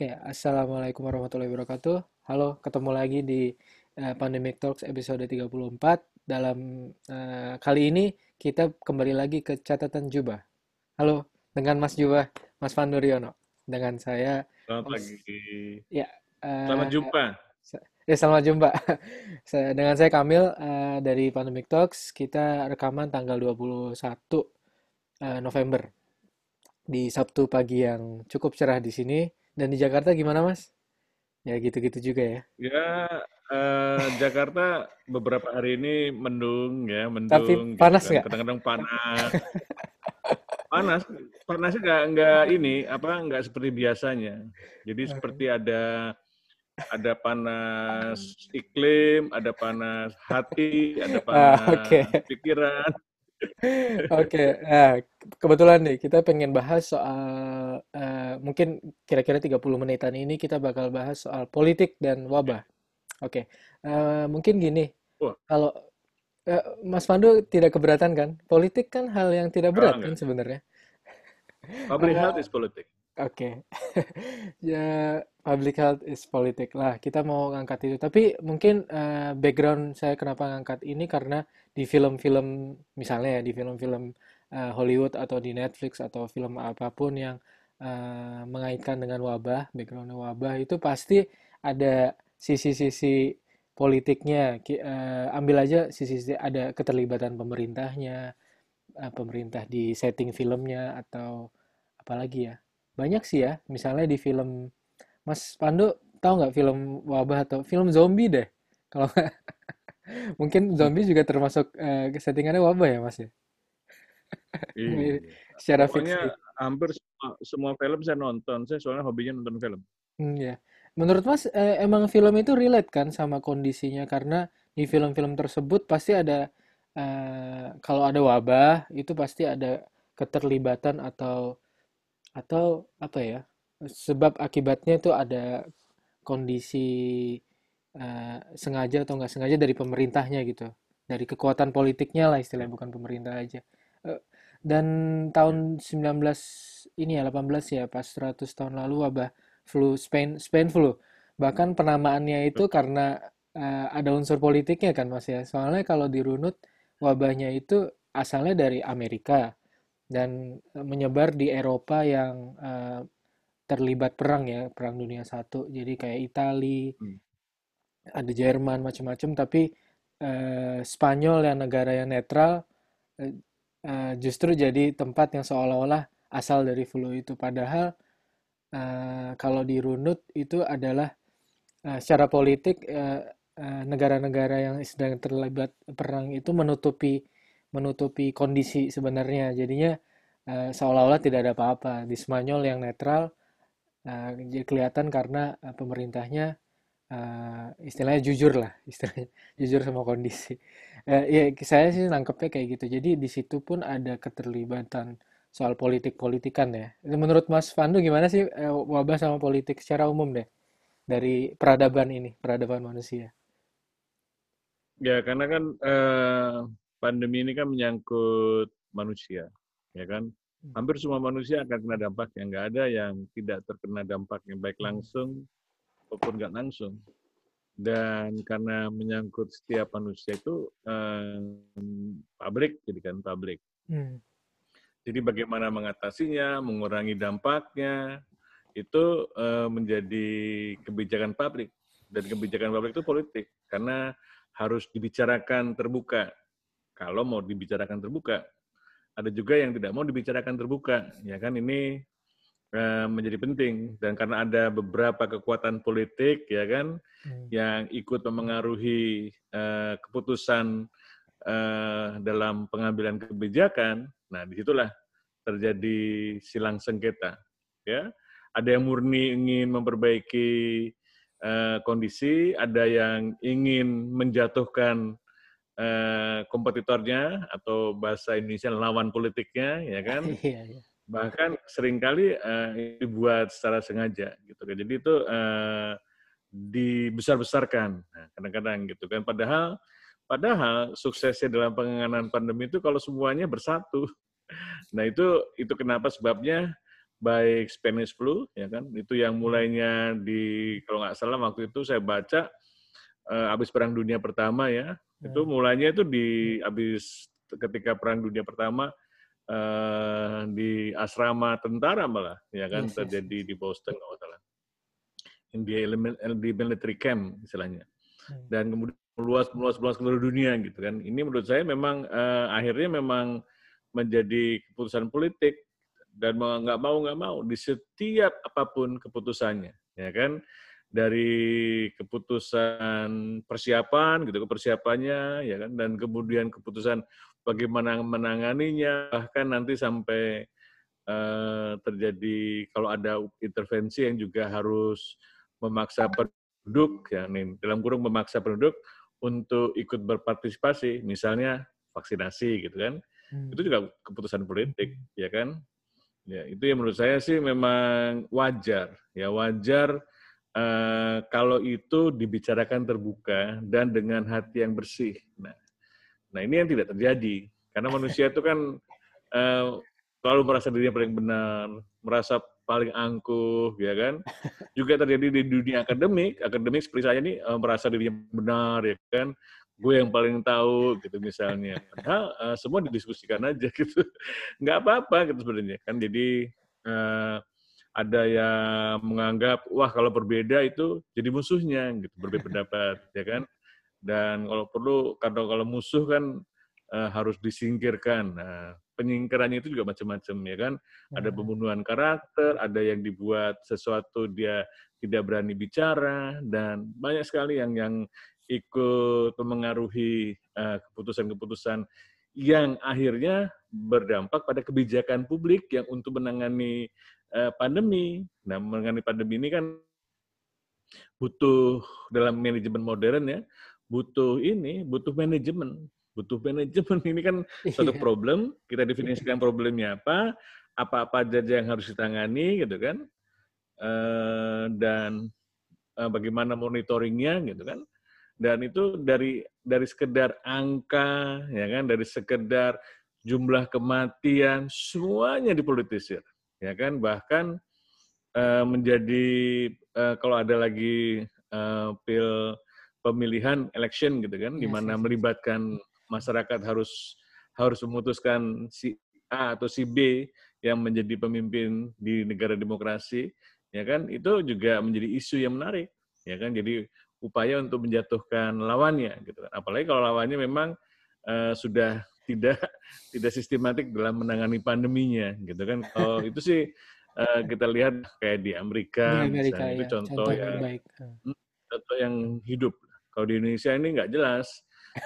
Oke, Assalamualaikum warahmatullahi wabarakatuh. Halo, ketemu lagi di uh, Pandemic Talks episode 34. Dalam uh, kali ini kita kembali lagi ke catatan Jubah. Halo, dengan Mas Jubah, Mas Panduriono. Dengan saya. Selamat pagi. Ya. Uh, selamat jumpa. Ya, selamat jumpa. dengan saya Kamil uh, dari Pandemic Talks. Kita rekaman tanggal 21 uh, November di Sabtu pagi yang cukup cerah di sini. Dan di Jakarta gimana, Mas? Ya gitu-gitu juga ya. Ya, uh, Jakarta beberapa hari ini mendung ya, mendung. Tapi gitu panas kan. nggak? Kadang-kadang panas. panas, panasnya nggak nggak ini apa nggak seperti biasanya. Jadi seperti ada ada panas iklim, ada panas hati, ada ah, panas ah, okay. pikiran. Oke, nah, kebetulan nih kita pengen bahas soal uh, mungkin kira-kira 30 menitan ini kita bakal bahas soal politik dan wabah. Oke, uh, mungkin gini, Wah. kalau uh, Mas Pandu tidak keberatan kan? Politik kan hal yang tidak berat oh, kan sebenarnya. Public health is politik. Oke, ya public health is politik lah. Kita mau ngangkat itu, tapi mungkin uh, background saya kenapa ngangkat ini karena di film-film misalnya ya di film-film uh, Hollywood atau di Netflix atau film apa pun yang uh, mengaitkan dengan wabah, background wabah itu pasti ada sisi-sisi politiknya. Uh, ambil aja sisi-sisi ada keterlibatan pemerintahnya, uh, pemerintah di setting filmnya atau apalagi ya banyak sih ya misalnya di film Mas Pandu tahu nggak film wabah atau film zombie deh? Kalau mungkin zombie juga termasuk uh, settingannya wabah ya Mas ya? Iya. secara fiksi. hampir semua, semua film saya nonton saya soalnya hobinya nonton film. Hmm, ya menurut Mas eh, emang film itu relate kan sama kondisinya? Karena di film-film tersebut pasti ada uh, kalau ada wabah itu pasti ada keterlibatan atau atau apa ya sebab akibatnya itu ada kondisi uh, sengaja atau nggak sengaja dari pemerintahnya gitu. Dari kekuatan politiknya lah istilahnya bukan pemerintah aja. Uh, dan tahun 19 ini ya 18 ya pas 100 tahun lalu wabah flu Spain Spain flu. Bahkan penamaannya itu karena uh, ada unsur politiknya kan mas ya. Soalnya kalau dirunut wabahnya itu asalnya dari Amerika dan eh, menyebar di Eropa yang uh, terlibat perang ya perang dunia satu. Jadi kayak Italia hmm. ada Jerman macam-macam tapi uh, Spanyol yang negara yang netral uh, uh, justru jadi tempat yang seolah-olah asal dari flu itu. Padahal uh, kalau dirunut itu adalah uh, secara politik negara-negara uh, yang sedang terlibat perang itu menutupi menutupi kondisi sebenarnya. Jadinya uh, seolah-olah tidak ada apa-apa. Di Spanyol yang netral uh, kelihatan karena uh, pemerintahnya uh, istilahnya jujur lah, istilahnya jujur sama kondisi. Uh, ya saya sih nangkepnya kayak gitu. Jadi di situ pun ada keterlibatan soal politik-politikan ya. Menurut Mas Fandu gimana sih uh, wabah sama politik secara umum deh dari peradaban ini, peradaban manusia? Ya karena kan uh, pandemi ini kan menyangkut manusia, ya kan. Hmm. Hampir semua manusia akan kena dampak yang nggak ada yang tidak terkena dampak yang baik hmm. langsung maupun nggak langsung. Dan karena menyangkut setiap manusia itu eh, publik, jadi kan publik. Hmm. Jadi bagaimana mengatasinya, mengurangi dampaknya, itu eh, menjadi kebijakan publik. Dan kebijakan publik itu politik, karena harus dibicarakan terbuka kalau mau dibicarakan terbuka. Ada juga yang tidak mau dibicarakan terbuka, ya kan ini uh, menjadi penting dan karena ada beberapa kekuatan politik ya kan hmm. yang ikut memengaruhi uh, keputusan uh, dalam pengambilan kebijakan. Nah, di situlah terjadi silang sengketa, ya. Ada yang murni ingin memperbaiki kondisi, ada yang ingin menjatuhkan Eh, kompetitornya atau bahasa Indonesia lawan politiknya, ya kan? Iya, iya. Bahkan sering kali uh, dibuat secara sengaja, gitu kan. Jadi itu uh, dibesar-besarkan, nah, kadang-kadang gitu kan. Padahal, padahal suksesnya dalam penanganan pandemi itu kalau semuanya bersatu. Nah itu itu kenapa sebabnya baik Spanish flu ya kan itu yang mulainya di kalau nggak salah waktu itu saya baca uh, habis perang dunia pertama ya hmm. itu mulainya itu di habis ketika perang dunia pertama uh, di asrama tentara malah ya kan yes, terjadi yes. di Boston kalau salah di di military camp istilahnya hmm. dan kemudian meluas meluas meluas ke seluruh dunia gitu kan ini menurut saya memang uh, akhirnya memang menjadi keputusan politik dan nggak mau nggak mau di setiap apa pun keputusannya ya kan dari keputusan persiapan gitu persiapannya ya kan dan kemudian keputusan bagaimana menanganinya bahkan nanti sampai uh, terjadi kalau ada intervensi yang juga harus memaksa penduduk ya nih dalam kurung memaksa penduduk untuk ikut berpartisipasi misalnya vaksinasi gitu kan hmm. itu juga keputusan politik ya kan Ya, itu yang menurut saya sih memang wajar. Ya, wajar uh, kalau itu dibicarakan terbuka dan dengan hati yang bersih. Nah, nah ini yang tidak terjadi. Karena manusia itu kan uh, selalu merasa dirinya paling benar, merasa paling angkuh, ya kan? Juga terjadi di dunia akademik, akademik seperti saya ini uh, merasa dirinya benar, ya kan? gue yang paling tahu gitu misalnya. Padahal uh, semua didiskusikan aja gitu. Nggak apa-apa gitu sebenarnya kan. Jadi uh, ada yang menganggap wah kalau berbeda itu jadi musuhnya gitu berbeda pendapat ya kan. Dan kalau perlu karena kalau musuh kan uh, harus disingkirkan. Nah, penyingkirannya itu juga macam-macam ya kan. Ada pembunuhan karakter, ada yang dibuat sesuatu dia tidak berani bicara dan banyak sekali yang yang ikut mengaruhi eh, keputusan-keputusan yang akhirnya berdampak pada kebijakan publik yang untuk menangani eh, pandemi. Nah, menangani pandemi ini kan butuh dalam manajemen modern ya, butuh ini, butuh manajemen. Butuh manajemen ini kan satu iya. problem, kita definisikan problemnya apa, apa-apa aja yang harus ditangani gitu kan. Eh, dan bagaimana monitoringnya gitu kan dan itu dari dari sekedar angka ya kan? Dari sekedar jumlah kematian semuanya dipolitisir ya kan? Bahkan uh, menjadi uh, kalau ada lagi uh, pil pemilihan election gitu kan yes, di mana yes. melibatkan masyarakat harus harus memutuskan si A atau si B yang menjadi pemimpin di negara demokrasi ya kan? Itu juga menjadi isu yang menarik ya kan? Jadi upaya untuk menjatuhkan lawannya gitu kan. Apalagi kalau lawannya memang uh, sudah tidak tidak sistematik dalam menangani pandeminya gitu kan. Kalau itu sih uh, kita lihat kayak di Amerika, di Amerika misalnya, ya. itu contoh, contoh yang baik. Hmm, contoh yang hidup. Kalau di Indonesia ini nggak jelas.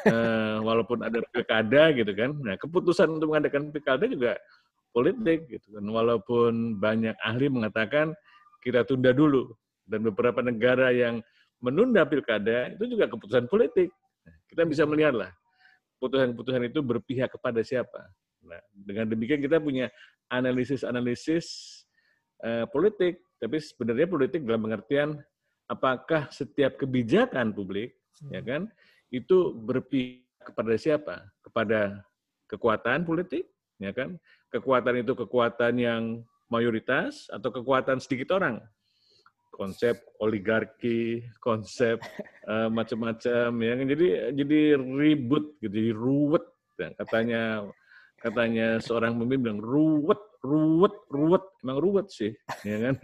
Uh, walaupun ada pilkada gitu kan. Nah, keputusan untuk mengadakan pilkada juga politik gitu kan. Walaupun banyak ahli mengatakan kita tunda dulu dan beberapa negara yang menunda pilkada itu juga keputusan politik. Kita bisa melihat lah keputusan-keputusan itu berpihak kepada siapa. Nah, dengan demikian kita punya analisis-analisis uh, politik, tapi sebenarnya politik dalam pengertian apakah setiap kebijakan publik, ya kan, itu berpihak kepada siapa? Kepada kekuatan politik, ya kan? Kekuatan itu kekuatan yang mayoritas atau kekuatan sedikit orang konsep oligarki, konsep uh, macam-macam ya. Jadi jadi ribut gitu, jadi ruwet. Ya. Katanya katanya seorang pemimpin bilang ruwet, ruwet, ruwet. Emang ruwet sih, ya kan?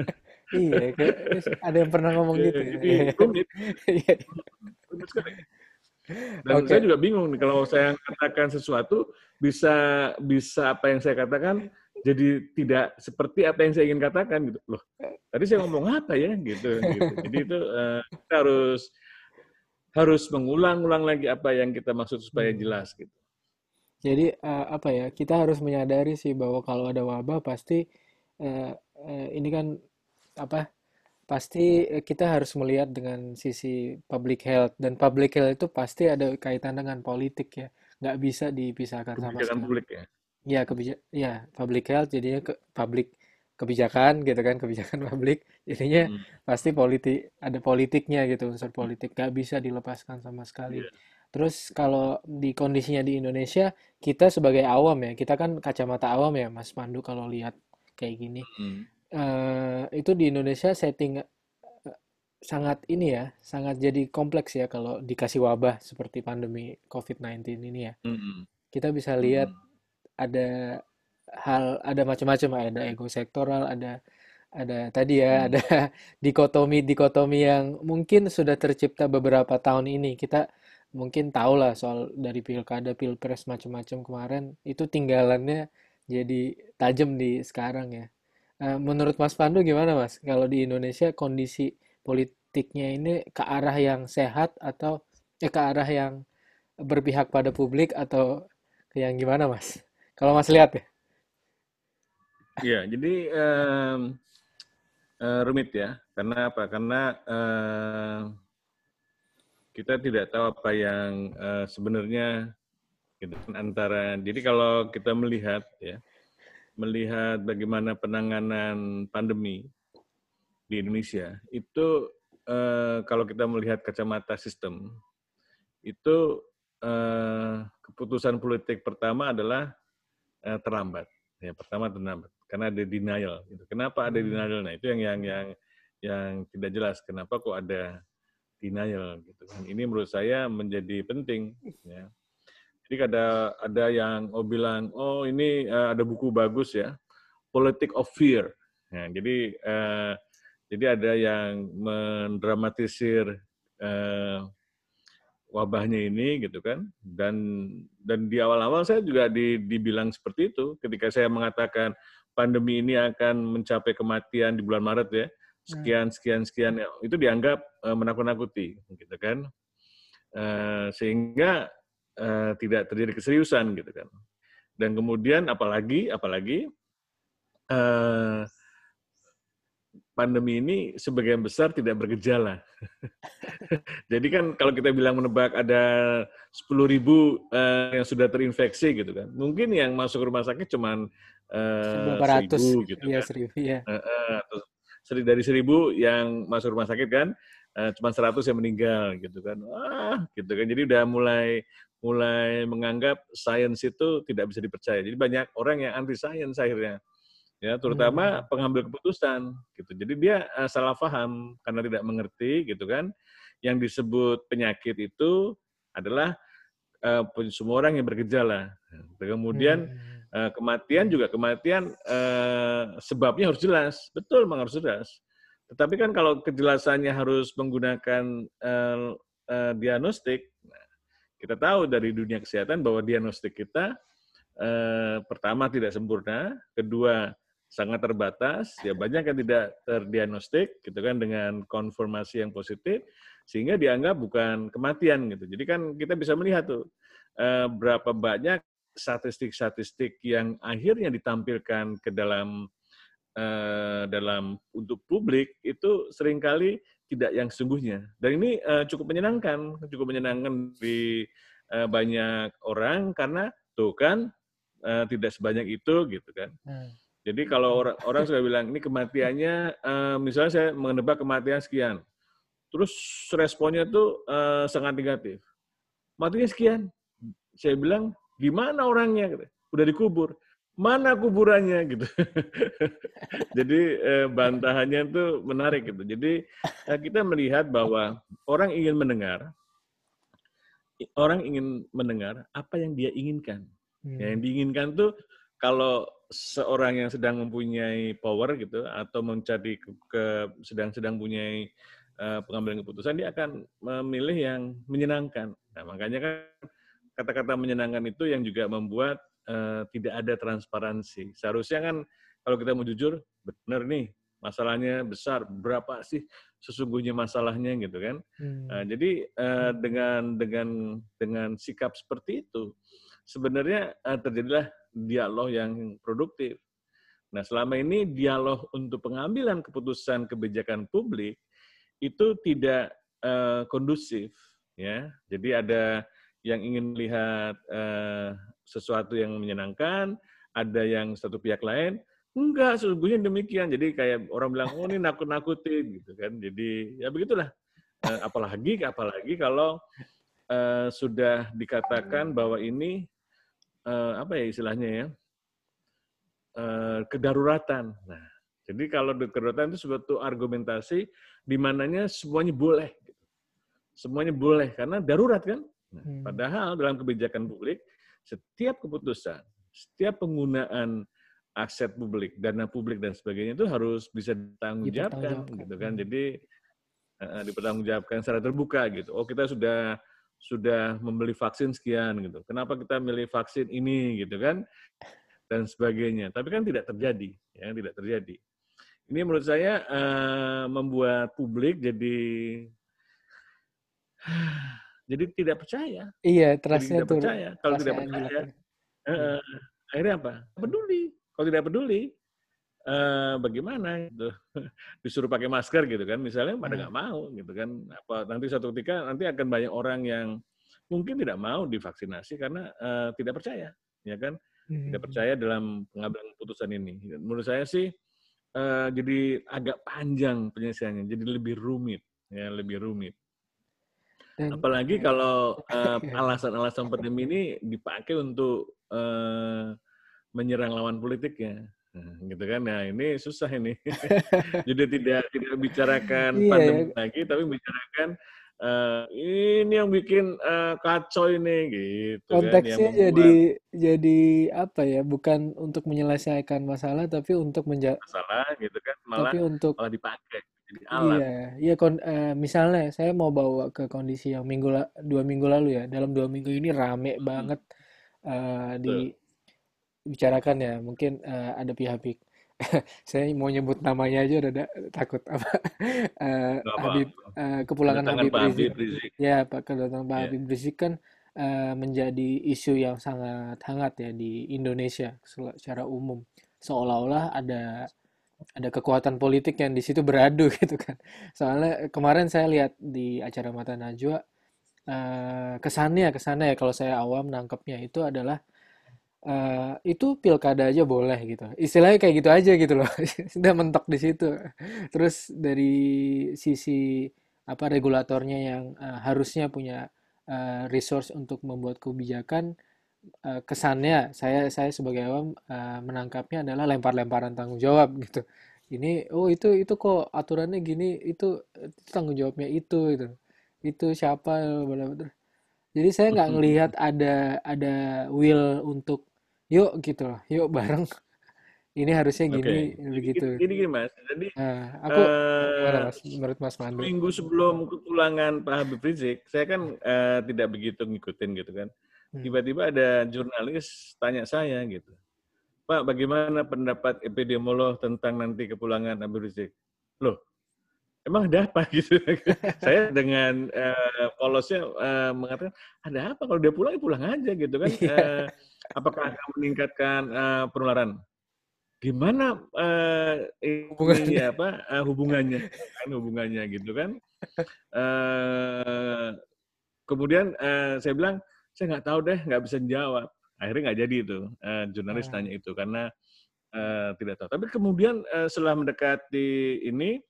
iya, ada yang pernah ngomong iya, gitu. Ya? Jadi rumit. Iya. rumit sekali. Dan okay. saya juga bingung nih kalau saya katakan sesuatu bisa bisa apa yang saya katakan jadi tidak seperti apa yang saya ingin katakan gitu loh tadi saya ngomong apa ya gitu, gitu. jadi itu uh, kita harus harus mengulang-ulang lagi apa yang kita maksud supaya hmm. jelas gitu jadi uh, apa ya kita harus menyadari sih bahwa kalau ada wabah pasti uh, uh, ini kan apa pasti kita harus melihat dengan sisi public health dan public health itu pasti ada kaitan dengan politik ya nggak bisa dipisahkan sama sekali. publik ya ya kebijak ya public health jadinya ke public kebijakan gitu kan kebijakan publik jadinya hmm. pasti politik ada politiknya gitu unsur politik gak bisa dilepaskan sama sekali yeah. terus kalau di kondisinya di Indonesia kita sebagai awam ya kita kan kacamata awam ya Mas Pandu kalau lihat kayak gini. Hmm. Eh, itu di Indonesia setting eh, sangat ini ya, sangat jadi kompleks ya kalau dikasih wabah seperti pandemi COVID-19 ini ya. Hmm. Kita bisa lihat Hmm. Ada hal ada macam-macam ada ego sektoral ada ada tadi ya Hmm. ada dikotomi dikotomi yang mungkin sudah tercipta beberapa tahun ini. Kita mungkin tahu lah soal dari pilkada pilpres macam-macam kemarin itu tinggalannya jadi tajam di sekarang ya. Eh, menurut Mas Pandu gimana Mas? Kalau di Indonesia kondisi politiknya ini ke arah yang sehat atau eh, ke arah yang berpihak pada publik atau yang gimana Mas kalau Mas lihat ya Iya, jadi em, eh, rumit ya. Karena apa? Karena eh, kita tidak tahu apa yang eh, sebenarnya gitu kan, antara. Jadi kalau kita melihat ya, melihat bagaimana penanganan pandemi di Indonesia itu eh, kalau kita melihat kacamata sistem itu eh, keputusan politik pertama adalah eh, terlambat. Ya, pertama terlambat karena ada denial. Gitu. Kenapa ada Hmm. denial? Nah itu yang yang yang yang tidak jelas. Kenapa kok ada denial? Gitu kan? Ini menurut saya menjadi penting. Ya. Jadi ada ada yang oh bilang oh ini eh, ada buku bagus ya, Politic of Fear. Nah, jadi eh, jadi ada yang mendramatisir eh, wabahnya ini gitu kan. Dan dan di awal-awal saya juga di, dibilang seperti itu. Ketika saya mengatakan pandemi ini akan mencapai kematian di bulan Maret ya sekian sekian sekian ya, itu dianggap eh, menakut-nakuti gitu kan. Eh, sehingga eh, tidak terjadi keseriusan gitu kan. Dan kemudian apalagi apalagi eh, pandemi ini sebagian besar tidak bergejala. Jadi kan kalau kita bilang menebak ada 10 ribu eh, yang sudah terinfeksi gitu kan, mungkin yang masuk rumah sakit cuma Berapa ratus seribu gitu ya kan. seribu ya Eh, eh, seri dari seribu yang masuk rumah sakit kan, eh, cuma 100 yang meninggal gitu kan. Wah, gitu kan. Jadi udah mulai mulai menganggap sains itu tidak bisa dipercaya. Jadi banyak orang yang anti sains akhirnya ya terutama Hmm. pengambil keputusan gitu. Jadi dia eh, salah paham karena tidak mengerti gitu kan. Yang disebut penyakit itu adalah eh, semua orang yang bergejala. Kemudian Hmm. eh, kematian juga kematian eh, sebabnya harus jelas. Betul memang harus jelas. Tetapi kan kalau kejelasannya harus menggunakan eh, eh, diagnostik nah, kita tahu dari dunia kesehatan bahwa diagnostik kita eh, pertama tidak sempurna, kedua sangat terbatas, ya banyak yang tidak terdiagnostik gitu kan dengan konfirmasi yang positif sehingga dianggap bukan kematian gitu. Jadi kan kita bisa melihat tuh eh, berapa banyak statistik-statistik yang akhirnya ditampilkan ke dalam eh, dalam untuk publik itu sering kali tidak yang sesungguhnya. Dan ini eh, cukup menyenangkan, cukup menyenangkan di eh, banyak orang karena tuh kan eh, tidak sebanyak itu gitu kan. Hmm. Jadi kalau orang, orang sudah bilang ini kematiannya, eh, misalnya saya menebak kematian sekian, terus responnya tuh eh, sangat negatif. Matinya sekian. Saya bilang gimana orangnya? Gitu. Udah dikubur. Mana kuburannya gitu. Jadi eh, bantahannya tuh menarik gitu. Jadi eh, kita melihat bahwa orang ingin mendengar, orang ingin mendengar apa yang dia inginkan. Hmm. Ya, yang diinginkan tuh kalau seorang yang sedang mempunyai power gitu atau mencari ke, ke- sedang-sedang punya pengambilan keputusan dia akan memilih yang menyenangkan. Nah, makanya kan kata-kata menyenangkan itu yang juga membuat eh, tidak ada transparansi. Seharusnya kan kalau kita mau jujur, benar nih masalahnya besar, berapa sih sesungguhnya masalahnya gitu kan. Hmm. Nah, jadi eh, dengan dengan dengan sikap seperti itu sebenarnya eh, terjadilah dialog yang produktif. Nah, selama ini dialog untuk pengambilan keputusan kebijakan publik itu tidak eh, kondusif, ya. Jadi ada yang ingin melihat eh, sesuatu yang menyenangkan, ada yang satu pihak lain enggak sesungguhnya demikian. Jadi kayak orang bilang oh ini nakut-nakutin gitu kan. Jadi ya begitulah. Eh, apalagi apalagi kalau eh, sudah dikatakan bahwa ini eh, apa ya istilahnya ya uh, kedaruratan. Nah, jadi kalau kedaruratan itu suatu argumentasi di mananya semuanya boleh. Gitu. Semuanya boleh karena darurat kan. Nah, hmm. Padahal dalam kebijakan publik setiap keputusan, setiap penggunaan aset publik, dana publik dan sebagainya itu harus bisa ditanggungjawabkan gitu kan. Jadi uh, dipertanggungjawabkan secara terbuka gitu. Oh, kita sudah sudah membeli vaksin sekian gitu. Kenapa kita milih vaksin ini gitu kan? Dan sebagainya. Tapi kan tidak terjadi, ya, tidak terjadi. Ini menurut saya uh, membuat publik jadi jadi tidak percaya. Iya, terasa tidak percaya. Kalau tidak percaya, uh, akhirnya apa? Peduli. Kalau tidak peduli, uh, bagaimana? Gitu. Disuruh pakai masker gitu kan, misalnya pada hmm. nggak mau gitu kan. Apa nanti satu ketika nanti akan banyak orang yang mungkin tidak mau divaksinasi karena uh, tidak percaya, ya kan? Hmm. Tidak percaya dalam pengambilan keputusan ini. Menurut saya sih uh, jadi agak panjang penyelesaiannya, jadi lebih rumit, ya lebih rumit. Dan, Apalagi kalau alasan-alasan uh, pandemi ini dipakai untuk uh, menyerang lawan politiknya. Gitu kan. Nah, ini susah ini. Jadi tidak tidak bicarakan iya. pandemi lagi tapi bicarakan uh, ini yang bikin uh, kacau ini gitu kan, konteksnya kan, jadi jadi apa ya bukan untuk menyelesaikan masalah tapi untuk menjadi masalah gitu kan malah tapi untuk malah dipakai jadi alat iya iya kon uh, misalnya saya mau bawa ke kondisi yang minggu la dua minggu lalu ya dalam dua minggu ini rame hmm. banget uh, di bicarakan ya mungkin uh, ada pihak-pihak. Saya mau nyebut namanya aja udah takut apa. Uh, Habib uh, kepulangan Habib Rizik. Rizik. Ya Pak kedatangan Pak yeah. Habib Rizik kan uh, menjadi isu yang sangat hangat ya di Indonesia secara umum. Seolah-olah ada ada kekuatan politik yang di situ beradu gitu kan. Soalnya kemarin saya lihat di acara Mata Najwa uh, kesannya kesannya ya kalau saya awam nangkepnya itu adalah uh, itu pilkada aja boleh gitu. Istilahnya kayak gitu aja gitu loh. Sudah mentok di situ. Terus dari sisi apa regulatornya yang uh, harusnya punya uh, resource untuk membuat kebijakan uh, kesannya saya saya sebagai awam uh, menangkapnya adalah lempar-lemparan tanggung jawab gitu. Ini oh itu itu kok aturannya gini itu, itu tanggung jawabnya itu gitu. Itu siapa Jadi saya nggak ngelihat ada ada will untuk yuk gitu loh, yuk bareng. Ini harusnya gini, okay. begitu. Gini, gini, Mas. Jadi, nah, aku uh, mas, menurut Mas Mandu. Minggu sebelum kepulangan Pak Habib Rizik, saya kan uh, tidak begitu ngikutin gitu kan. Hmm. Tiba-tiba ada jurnalis tanya saya gitu, Pak, bagaimana pendapat epidemiolog tentang nanti kepulangan Habib Rizik? Loh, emang ada apa gitu? saya dengan uh, polosnya uh, mengatakan, ada apa kalau dia pulang, ya pulang aja gitu kan. Uh, apakah akan meningkatkan uh, penularan? Gimana uh, ini apa uh, hubungannya kan hubungannya gitu kan? Uh, kemudian uh, saya bilang saya nggak tahu deh, nggak bisa jawab. Akhirnya nggak jadi itu uh, jurnalis hmm. tanya itu karena uh, tidak tahu. Tapi kemudian uh, setelah mendekati ini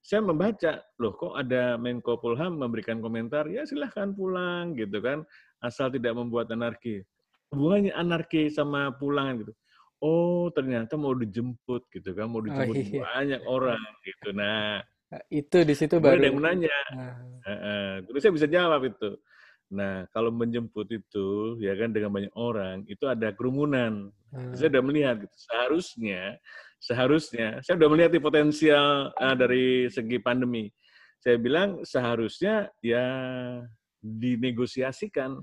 saya membaca, loh kok ada Menko Polham memberikan komentar, ya silahkan pulang gitu kan, asal tidak membuat anarki hubungannya anarki sama pulangan gitu. Oh, ternyata mau dijemput gitu kan, mau oh, dijemput oh, iya. banyak orang gitu. Nah, itu di situ baru ada yang menanya. Uh. Uh, terus saya bisa jawab itu. Nah, kalau menjemput itu ya kan dengan banyak orang, itu ada kerumunan. Uh. Saya sudah melihat gitu. Seharusnya seharusnya saya sudah melihat potensial uh, dari segi pandemi. Saya bilang seharusnya ya dinegosiasikan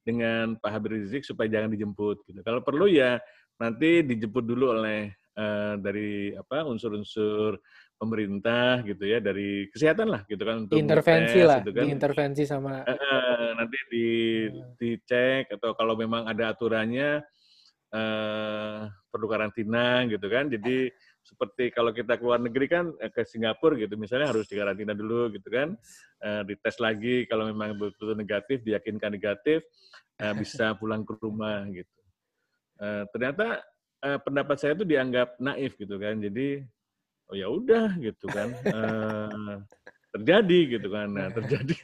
dengan Pak Habib Rizik supaya jangan dijemput gitu. Kalau perlu ya nanti dijemput dulu oleh uh, dari apa unsur-unsur pemerintah gitu ya dari kesehatan lah gitu kan untuk intervensi lah gitu kan. intervensi sama uh, nanti di dicek atau kalau memang ada aturannya uh, perlu karantina gitu kan jadi seperti kalau kita keluar negeri kan ke Singapura gitu misalnya harus dikarantina dulu gitu kan uh, dites lagi kalau memang betul-betul negatif diyakinkan negatif uh, bisa pulang ke rumah gitu. Uh, ternyata uh, pendapat saya itu dianggap naif gitu kan. Jadi oh ya udah gitu kan. Uh, terjadi gitu kan. Nah, terjadi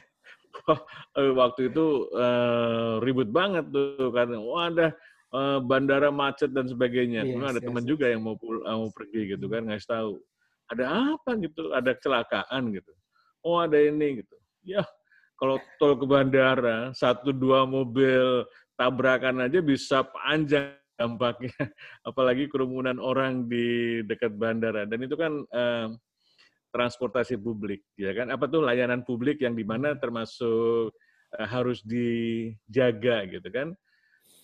waktu itu uh, ribut banget tuh karena wah ada uh, bandara macet dan sebagainya. Yes, ada yes, teman yes. juga yang mau pul mau pergi gitu kan ngasih tahu. Ada apa gitu? Ada kecelakaan gitu. Oh ada ini gitu. Ya kalau tol ke bandara satu dua mobil tabrakan aja bisa panjang dampaknya. Apalagi kerumunan orang di dekat bandara. Dan itu kan uh, transportasi publik, ya kan? Apa tuh layanan publik yang di mana termasuk uh, harus dijaga gitu kan?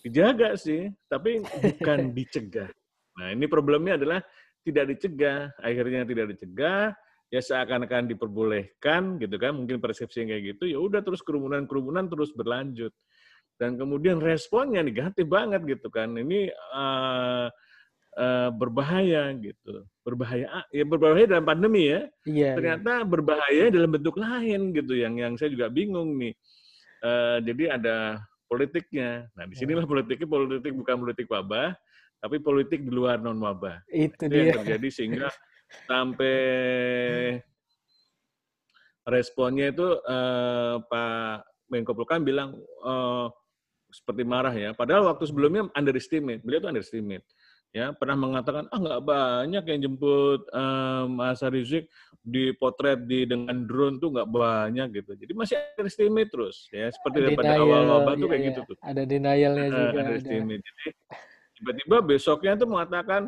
Dijaga sih, tapi bukan dicegah. Nah, ini problemnya adalah tidak dicegah. Akhirnya tidak dicegah, ya seakan-akan diperbolehkan gitu kan, mungkin persepsi yang kayak gitu, ya udah terus kerumunan-kerumunan terus berlanjut. Dan kemudian responnya negatif banget gitu kan. Ini uh, uh, berbahaya gitu. Berbahaya ya berbahaya dalam pandemi ya. Iya, Ternyata iya. berbahaya dalam bentuk lain gitu yang yang saya juga bingung nih. Uh, jadi ada politiknya. Nah, di sinilah politiknya politik bukan politik wabah, tapi politik di luar non wabah. Itu, Itu yang terjadi sehingga sampai responnya itu eh, Pak Menko Polhukam bilang eh, seperti marah ya. Padahal waktu sebelumnya underestimate, beliau itu underestimate ya pernah mengatakan ah nggak banyak yang jemput um, Mas Rizik dipotret di dengan drone tuh nggak banyak gitu. Jadi masih underestimate terus ya. Seperti pada awal wabah tuh iya, kayak iya. gitu tuh. Ada denialnya juga underestimate ada. jadi tiba-tiba besoknya tuh mengatakan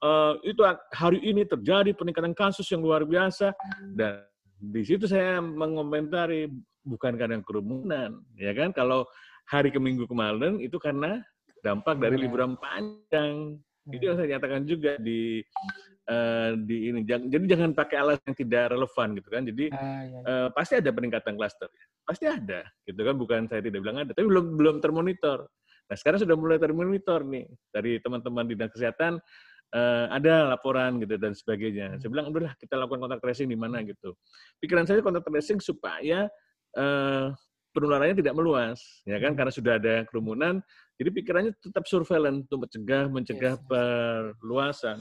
uh, itu hari ini terjadi peningkatan kasus yang luar biasa. Dan di situ saya mengomentari bukan karena kerumunan ya kan? Kalau hari ke minggu kemarin itu karena dampak dari liburan panjang itu yang saya nyatakan juga di uh, di ini. Jadi jangan pakai alas yang tidak relevan gitu kan. Jadi ah, iya. uh, pasti ada peningkatan klaster. Pasti ada gitu kan. Bukan saya tidak bilang ada, tapi belum belum termonitor. Nah sekarang sudah mulai termonitor nih dari teman-teman di dinas kesehatan. Uh, ada laporan gitu dan sebagainya. Saya bilang udahlah kita lakukan kontak tracing di mana gitu. Pikiran saya kontak tracing supaya uh, penularannya tidak meluas, ya kan? Hmm. Karena sudah ada kerumunan, jadi pikirannya tetap surveillance untuk mencegah mencegah yes. perluasan.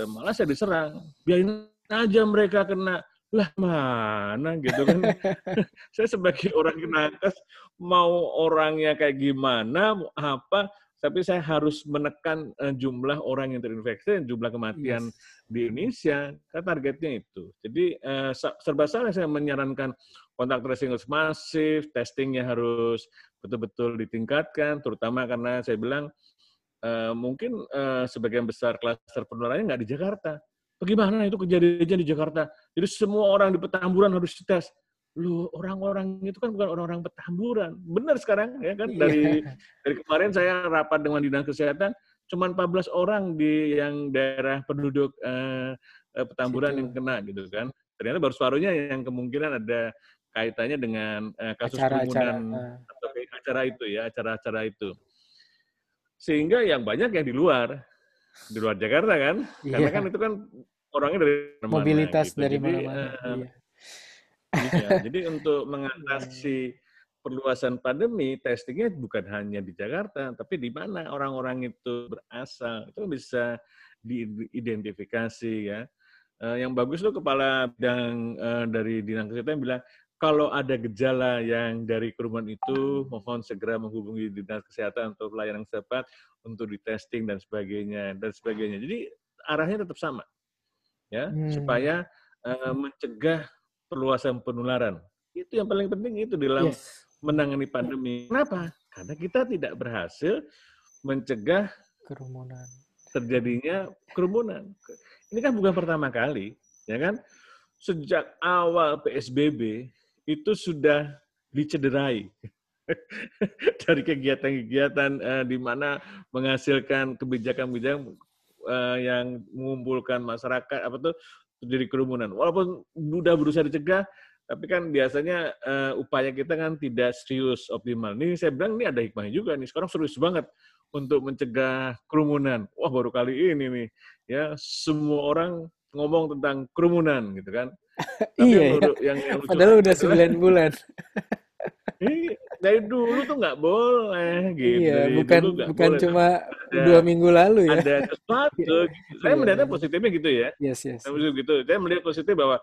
Dan malah saya diserang, biarin aja mereka kena lah mana gitu kan saya sebagai orang kenakas mau orangnya kayak gimana apa tapi saya harus menekan uh, jumlah orang yang terinfeksi dan jumlah kematian yes. di Indonesia kan targetnya itu jadi uh, serba salah saya menyarankan kontak tracing harus masif, testingnya harus betul-betul ditingkatkan, terutama karena saya bilang uh, mungkin uh, sebagian besar klaster penularannya nggak di Jakarta. Bagaimana itu kejadiannya di Jakarta? Jadi semua orang di Petamburan harus dites. Lu orang-orang itu kan bukan orang-orang Petamburan. Benar sekarang ya kan dari yeah. dari kemarin saya rapat dengan dinas kesehatan cuma 14 orang di yang daerah penduduk uh, Petamburan Situ. yang kena gitu kan. Ternyata baru separuhnya yang kemungkinan ada kaitannya dengan uh, kasus acara, kerumunan acara, uh. atau acara itu ya, acara-acara itu. Sehingga yang banyak yang di luar, di luar Jakarta kan, yeah. karena kan itu kan orangnya dari mana mobilitas gitu. dari mana-mana. Uh, iya. Iya. Jadi untuk mengatasi perluasan pandemi, testingnya bukan hanya di Jakarta, tapi di mana orang-orang itu berasal, itu bisa diidentifikasi ya. Uh, yang bagus tuh kepala bidang uh, dari dinas kesehatan bilang kalau ada gejala yang dari kerumunan itu, mohon segera menghubungi dinas kesehatan untuk pelayanan cepat, untuk di testing dan sebagainya dan sebagainya. Jadi arahnya tetap sama, ya, hmm. supaya uh, mencegah perluasan penularan. Itu yang paling penting itu dalam yes. menangani pandemi. Kenapa? Karena kita tidak berhasil mencegah kerumunan terjadinya kerumunan. Ini kan bukan pertama kali, ya kan? Sejak awal PSBB itu sudah dicederai dari kegiatan-kegiatan uh, di mana menghasilkan kebijakan-kebijakan uh, yang mengumpulkan masyarakat apa tuh terjadi kerumunan. Walaupun sudah berusaha dicegah, tapi kan biasanya uh, upaya kita kan tidak serius optimal. Ini saya bilang ini ada hikmahnya juga nih. Sekarang serius banget untuk mencegah kerumunan. Wah baru kali ini nih ya semua orang ngomong tentang kerumunan gitu kan. iya, yang, iya. yang, yang padahal udah sembilan bulan. dari dulu tuh nggak boleh gitu. Iya, bukan bukan boleh. cuma ada, dua minggu lalu ya. Ada sesuatu. gitu. Saya iya, melihatnya iya. positifnya gitu ya. Yes, yes. Saya gitu. Saya melihat positif bahwa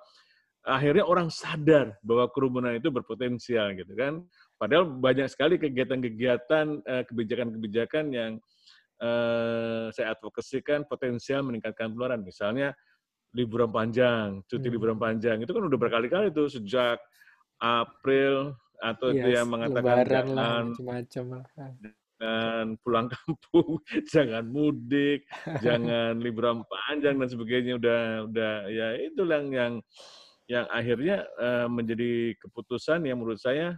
akhirnya orang sadar bahwa kerumunan itu berpotensial gitu kan. Padahal banyak sekali kegiatan-kegiatan, eh, kebijakan-kebijakan yang eh, saya advokasikan potensial meningkatkan penularan. Misalnya liburan panjang, cuti Hmm. liburan panjang itu kan udah berkali-kali tuh sejak April atau Iya, dia mengatakan jangan macam-macam lah. jangan pulang kampung, jangan mudik, jangan liburan panjang dan sebagainya udah udah ya itu yang yang yang akhirnya eh, menjadi keputusan yang menurut saya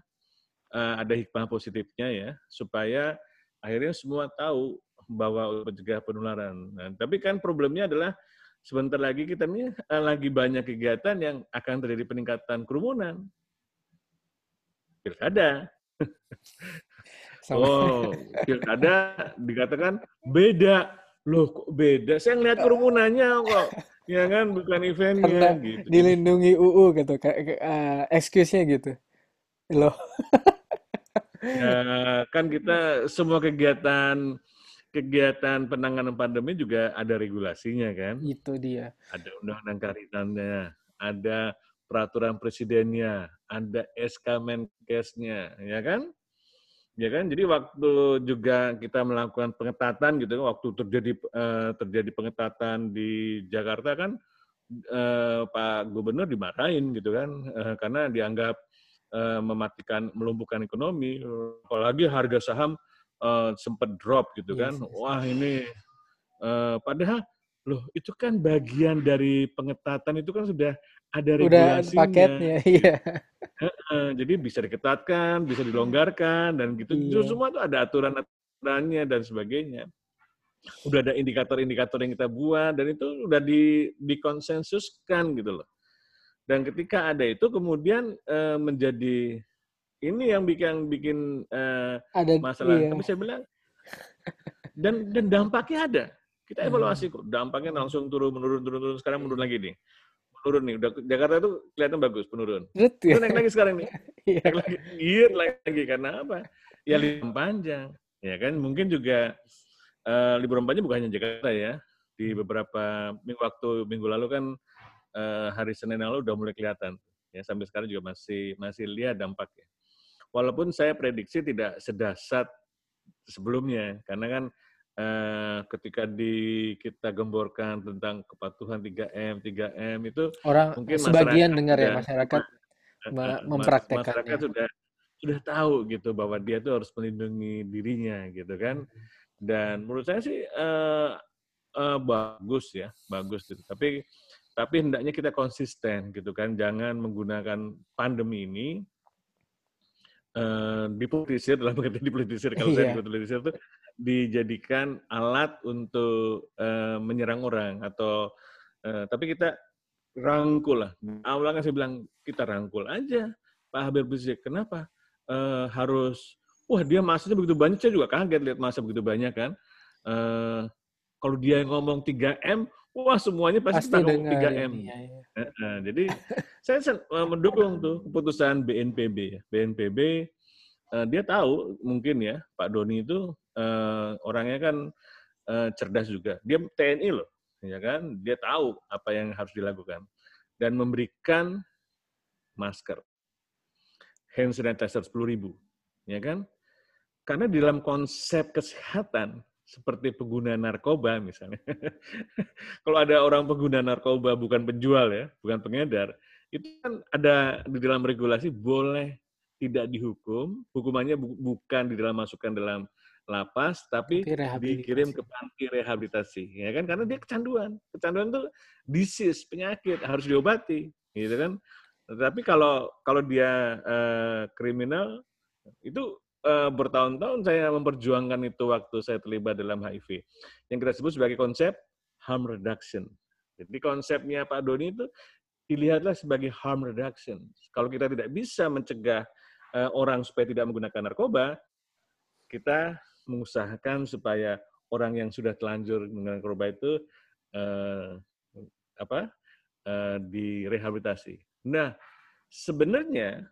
eh, ada hikmah positifnya ya supaya akhirnya semua tahu bahwa untuk mencegah penularan. Nah, tapi kan problemnya adalah sebentar lagi kita ini eh, lagi banyak kegiatan yang akan terjadi peningkatan kerumunan. Pilkada. Sama Oh, pilkada dikatakan beda. Loh, kok beda? Saya ngeliat kerumunannya kok. Ya kan, bukan eventnya karena gitu. dilindungi UU gitu, eh, excuse-nya gitu. Loh, Ya, kan kita semua kegiatan kegiatan penanganan pandemi juga ada regulasinya kan. itu dia. Ada undang-undang karantinanya, ada peraturan presidennya, ada SK Menkesnya, ya kan? Ya kan, jadi waktu juga kita melakukan pengetatan gitu kan, waktu terjadi eh, terjadi pengetatan di Jakarta kan eh, Pak Gubernur dimarahin gitu kan, eh, karena dianggap eh, mematikan, melumpuhkan ekonomi, apalagi harga saham eh, sempat drop gitu Yes, kan, yes. wah ini eh, padahal loh itu kan bagian dari pengetatan itu kan sudah ada Udah regulasinya. paketnya, iya. Jadi bisa diketatkan, bisa dilonggarkan, dan gitu. Itu Iya. semua tuh ada aturan-aturannya dan sebagainya. Udah ada indikator-indikator yang kita buat, dan itu udah di, dikonsensuskan gitu loh. Dan ketika ada itu, kemudian eh, menjadi ini yang bikin bikin eh, Ada masalah. iya. Tapi saya bilang, dan dan dampaknya ada. Kita Hmm. evaluasi kok. Dampaknya langsung turun, menurun, turun, turun. Sekarang menurun lagi nih. Menurun nih. Udah Jakarta itu kelihatan bagus, penurun. Betul Itu ya. naik lagi sekarang nih. Iya. Naik lagi, giat lagi karena apa? Ya liburan panjang, ya kan? Mungkin juga eh, liburan panjang bukan hanya Jakarta ya. Di beberapa minggu waktu minggu lalu kan eh, hari Senin lalu udah mulai kelihatan. Ya sampai sekarang juga masih masih lihat dampaknya. Walaupun saya prediksi tidak sedasat sebelumnya, karena kan eh, ketika di kita gemborkan tentang kepatuhan 3M, 3M itu Orang mungkin sebagian dengar ya masyarakat Eh, me- mas- mempraktekannya. masyarakat sudah sudah tahu gitu bahwa dia tuh harus melindungi dirinya gitu kan. Dan menurut saya sih eh, eh, bagus ya bagus gitu. Tapi tapi hendaknya kita konsisten gitu kan. Jangan menggunakan pandemi ini eh, dipolitisir dalam pengertian dipolitisir kalau saya Iya. dipolitisir itu dijadikan alat untuk eh, menyerang orang atau eh, tapi kita rangkul lah. Awalnya kan saya bilang kita rangkul aja Pak Habib Rizik. Kenapa Eh, harus? Wah dia masanya begitu banyak. Saya juga kaget lihat masa begitu banyak kan. Eh, kalau dia ngomong 3M, wah semuanya pasti, Pasti dengar. 3M. Iya, iya. Eh, eh, jadi saya eh, mendukung tuh keputusan BNPB. ya. BNPB eh, dia tahu mungkin ya Pak Doni itu eh, orangnya kan eh, cerdas juga. Dia TNI loh, ya kan? Dia tahu apa yang harus dilakukan dan memberikan masker, hand sanitizer 10 ribu, ya kan? Karena di dalam konsep kesehatan seperti pengguna narkoba misalnya, kalau ada orang pengguna narkoba bukan penjual ya, bukan pengedar, itu kan ada di dalam regulasi boleh tidak dihukum, hukumannya bu- bukan di dalam masukkan dalam lapas, tapi dikirim ke panti rehabilitasi, ya kan? Karena dia kecanduan, kecanduan itu disease, penyakit harus diobati, gitu kan? Tapi kalau kalau dia eh, kriminal, itu eh, bertahun-tahun saya memperjuangkan itu waktu saya terlibat dalam HIV, yang kita sebut sebagai konsep harm reduction. Jadi konsepnya Pak Doni itu dilihatlah sebagai harm reduction. Kalau kita tidak bisa mencegah eh, orang supaya tidak menggunakan narkoba, kita mengusahakan supaya orang yang sudah telanjur menggunakan narkoba itu eh, apa eh, direhabilitasi. Nah, sebenarnya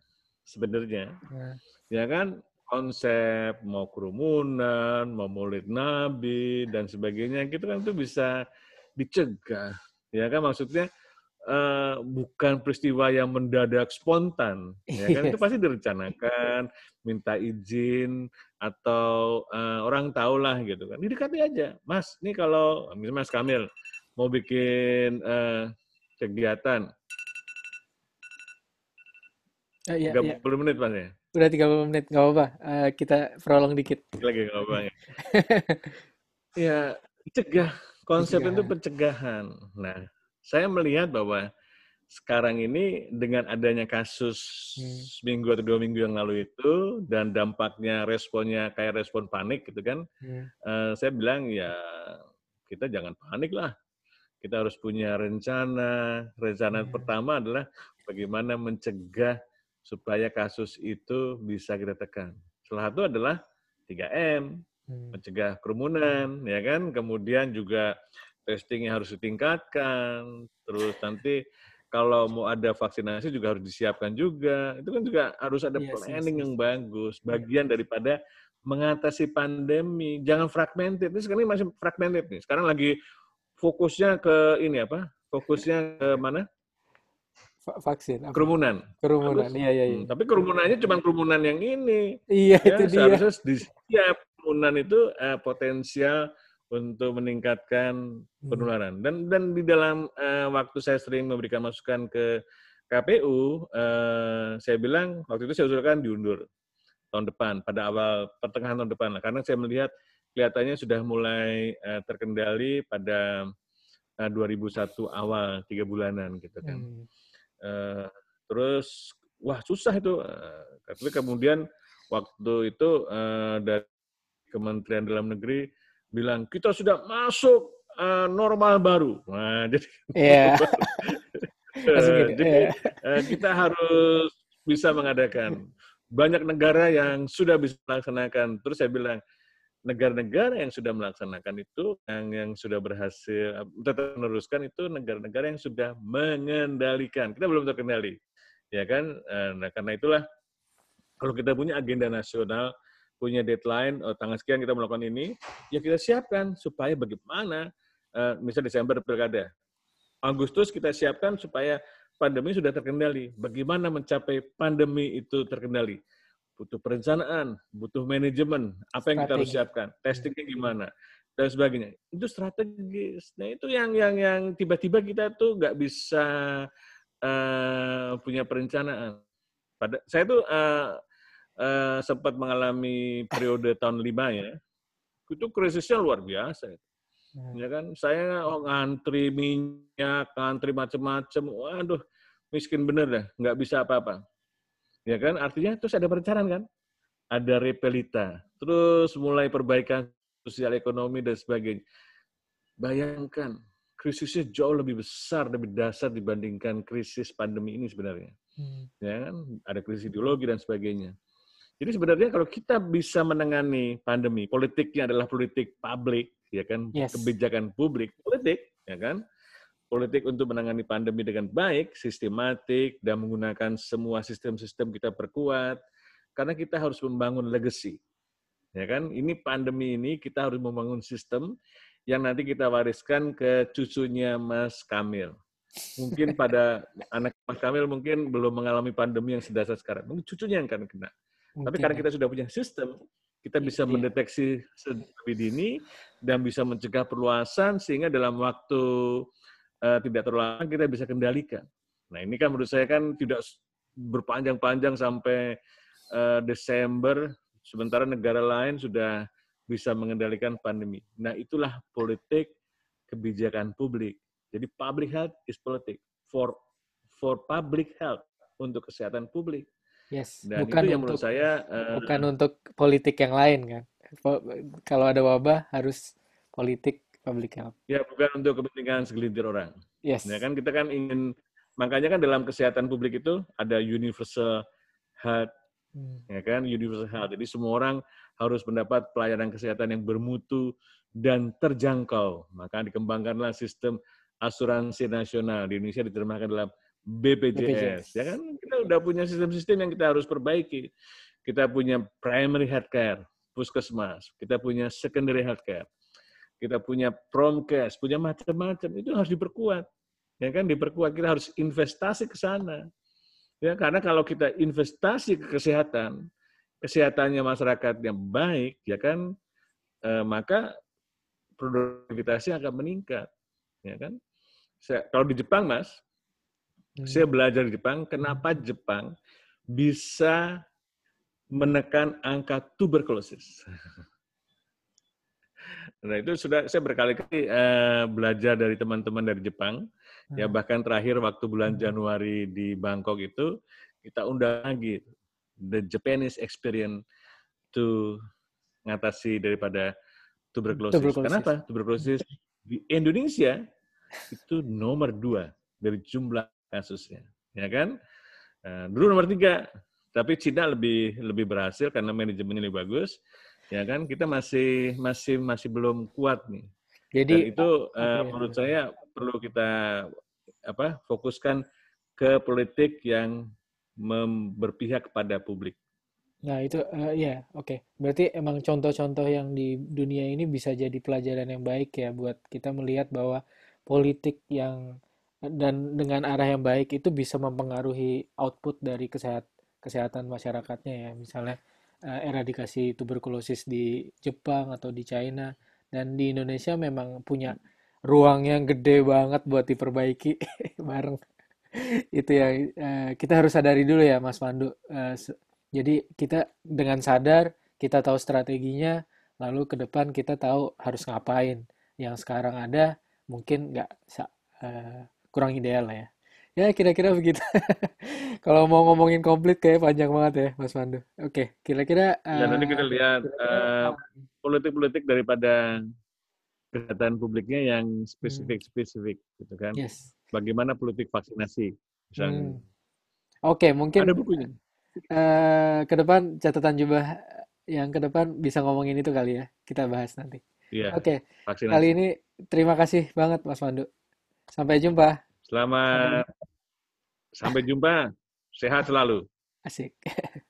sebenarnya Nah, ya kan konsep mau kerumunan, mau maulid nabi dan sebagainya gitu kan itu bisa dicegah. Ya kan maksudnya uh, bukan peristiwa yang mendadak spontan, ya kan? Itu pasti direncanakan, minta izin atau uh, orang tahu lah gitu kan. Didekati aja, Mas. Ini kalau misalnya Mas Kamil mau bikin uh, kegiatan, Uh, iya, 30 iya. menit Mas ya. Udah 30 menit, nggak apa-apa. Uh, kita prolong dikit. Lagi nggak apa-apa ya. ya, cegah. Konsep Pencegahan. itu pencegahan. Nah, saya melihat bahwa sekarang ini dengan adanya kasus Hmm. seminggu atau dua minggu yang lalu itu dan dampaknya responnya kayak respon panik gitu kan, Hmm. eh, saya bilang ya kita jangan panik lah. Kita harus punya rencana. Rencana Hmm. pertama adalah bagaimana mencegah supaya kasus itu bisa kita tekan. Salah satu adalah 3M, Hmm. mencegah kerumunan, ya kan? Kemudian juga testingnya harus ditingkatkan. Terus nanti kalau mau ada vaksinasi juga harus disiapkan juga. Itu kan juga harus ada Yes, yes, planning yes. yang bagus, bagian daripada mengatasi pandemi. Jangan fragmented. Ini sekarang ini masih fragmented nih. Sekarang lagi fokusnya ke ini apa? Fokusnya ke mana? Va- vaksin. apa? Kerumunan. Kerumunan. Iya, iya. Hmm, tapi kerumunannya cuma kerumunan yang ini. Iya, Ya, itu dia. di setiap kerumunan itu eh, potensial untuk meningkatkan Hmm. penularan. Dan dan di dalam eh, waktu saya sering memberikan masukan ke KPU, eh, saya bilang waktu itu saya usulkan diundur tahun depan pada awal pertengahan tahun depan lah. Karena saya melihat kelihatannya sudah mulai eh, terkendali pada eh, 2001 awal tiga bulanan gitu kan. Hmm. Eh, terus wah susah itu. Eh, tapi kemudian waktu itu eh, dari Kementerian Dalam Negeri bilang kita sudah masuk eh, normal baru. Nah, jadi Iya. Langsung eh, gini, jadi iya. kita harus bisa mengadakan banyak negara yang sudah bisa melaksanakan. Terus saya bilang negara-negara yang sudah melaksanakan itu, yang yang sudah berhasil tetap meneruskan itu negara-negara yang sudah mengendalikan. Kita belum terkendali, ya kan? Eh, Nah karena itulah kalau kita punya agenda nasional, punya deadline, oh, tanggal sekian kita melakukan ini, ya kita siapkan supaya bagaimana, eh, misalnya Desember pilkada, Agustus kita siapkan supaya pandemi sudah terkendali. Bagaimana mencapai pandemi itu terkendali? Butuh perencanaan, butuh manajemen, apa yang kita harus Strategi. siapkan, testingnya gimana, dan sebagainya. Itu strategis. Nah itu yang yang yang tiba-tiba kita tuh nggak bisa eh, punya perencanaan. Pada saya tuh eh, eh, sempat mengalami periode tahun 5 ya. Itu krisisnya luar biasa. Hmm. Ya kan, saya oh, ngantri minyak, ngantri macam-macam. Waduh, miskin bener dah, nggak bisa apa-apa. Ya kan, artinya terus ada perencanaan kan? Ada repelita, terus mulai perbaikan sosial ekonomi dan sebagainya. Bayangkan, krisisnya jauh lebih besar, lebih dasar dibandingkan krisis pandemi ini sebenarnya Hmm. ya kan ada krisis ideologi dan sebagainya. Jadi sebenarnya kalau kita bisa menangani pandemi, politiknya adalah politik publik, ya kan, Yes. kebijakan publik, politik, ya kan, politik untuk menangani pandemi dengan baik, sistematik dan menggunakan semua sistem-sistem kita perkuat, karena kita harus membangun legacy, ya kan. Ini pandemi ini kita harus membangun sistem yang nanti kita wariskan ke cucunya Mas Kamil mungkin pada anak Mas Kamil mungkin belum mengalami pandemi yang sedasar sekarang. Mungkin cucunya yang akan kena. Tapi Mungkin karena ya. kita sudah punya sistem, kita bisa Iya. mendeteksi lebih dini dan bisa mencegah perluasan sehingga dalam waktu eh, tidak terlalu lama kita bisa kendalikan. Nah ini kan menurut saya kan tidak berpanjang-panjang sampai eh, Desember, sementara negara lain sudah bisa mengendalikan pandemi. Nah itulah politik kebijakan publik. Jadi public health is politik for for public health untuk kesehatan publik. Yes. Dan Bukan itu yang menurut untuk saya eh, bukan untuk politik yang lain kan. Po- Kalau ada wabah harus politik public health. ya bukan untuk kepentingan segelintir orang. Yes. Ya kan kita kan ingin makanya kan dalam kesehatan publik itu ada universal health Hmm. ya kan universal health. Jadi semua orang harus mendapat pelayanan kesehatan yang bermutu dan terjangkau. Maka dikembangkanlah sistem asuransi nasional di Indonesia diterjemahkan dalam BPJS. BPJS. Ya kan kita udah punya sistem-sistem yang kita harus perbaiki. Kita punya primary healthcare, puskesmas. Kita punya secondary healthcare. Kita punya promkes, punya macam-macam. Itu harus diperkuat. ya kan? Diperkuat. Kita harus investasi ke sana. Ya karena kalau kita investasi ke kesehatan kesehatannya masyarakat yang baik ya kan? Eh, maka produktivitasnya akan meningkat. Ya kan? Saya, kalau di Jepang mas hmm. saya belajar di Jepang kenapa Jepang bisa menekan angka tuberkulosis Nah itu sudah saya berkali-kali uh, belajar dari teman-teman dari Jepang. Ya hmm. bahkan terakhir waktu bulan hmm. Januari di Bangkok itu kita undang lagi the Japanese experience to ngatasi daripada tuberkulosis. tuberkulosis. Kenapa? Tuberkulosis di Indonesia itu nomor dua dari jumlah kasusnya, ya kan? Uh, dulu nomor tiga, tapi Cina lebih lebih berhasil karena manajemennya lebih bagus ya kan kita masih masih masih belum kuat nih. Jadi Dan itu uh, menurut saya perlu kita apa fokuskan ke politik yang berpihak kepada publik. Nah itu uh, ya oke. Okay. Berarti emang contoh-contoh yang di dunia ini bisa jadi pelajaran yang baik ya buat kita melihat bahwa politik yang dan dengan arah yang baik itu bisa mempengaruhi output dari kesehat kesehatan masyarakatnya ya. Misalnya eradikasi tuberkulosis di Jepang atau di China. Dan di Indonesia memang punya ruang yang gede banget buat diperbaiki bareng. Itu ya uh, kita harus sadari dulu ya Mas Pandu. Uh, jadi kita dengan sadar kita tahu strateginya lalu ke depan kita tahu harus ngapain. Yang sekarang ada mungkin nggak uh, kurang ideal lah ya Ya kira-kira begitu. Kalau mau ngomongin komplit kayak panjang banget ya Mas Pandu. Oke, kira-kira. Uh, ya nanti kita eh, lihat uh, politik-politik daripada kesehatan publiknya yang spesifik-spesifik gitu kan. Yes. Bagaimana politik vaksinasi misalnya. Hmm. Oke, okay, mungkin. Ada bukunya. Uh, ke depan catatan jubah yang ke depan bisa ngomongin itu kali ya. Kita bahas nanti. Iya. Oke. Okay. Kali ini terima kasih banget Mas Pandu. Sampai jumpa. Selamat sampai jumpa. Sehat selalu. Asik.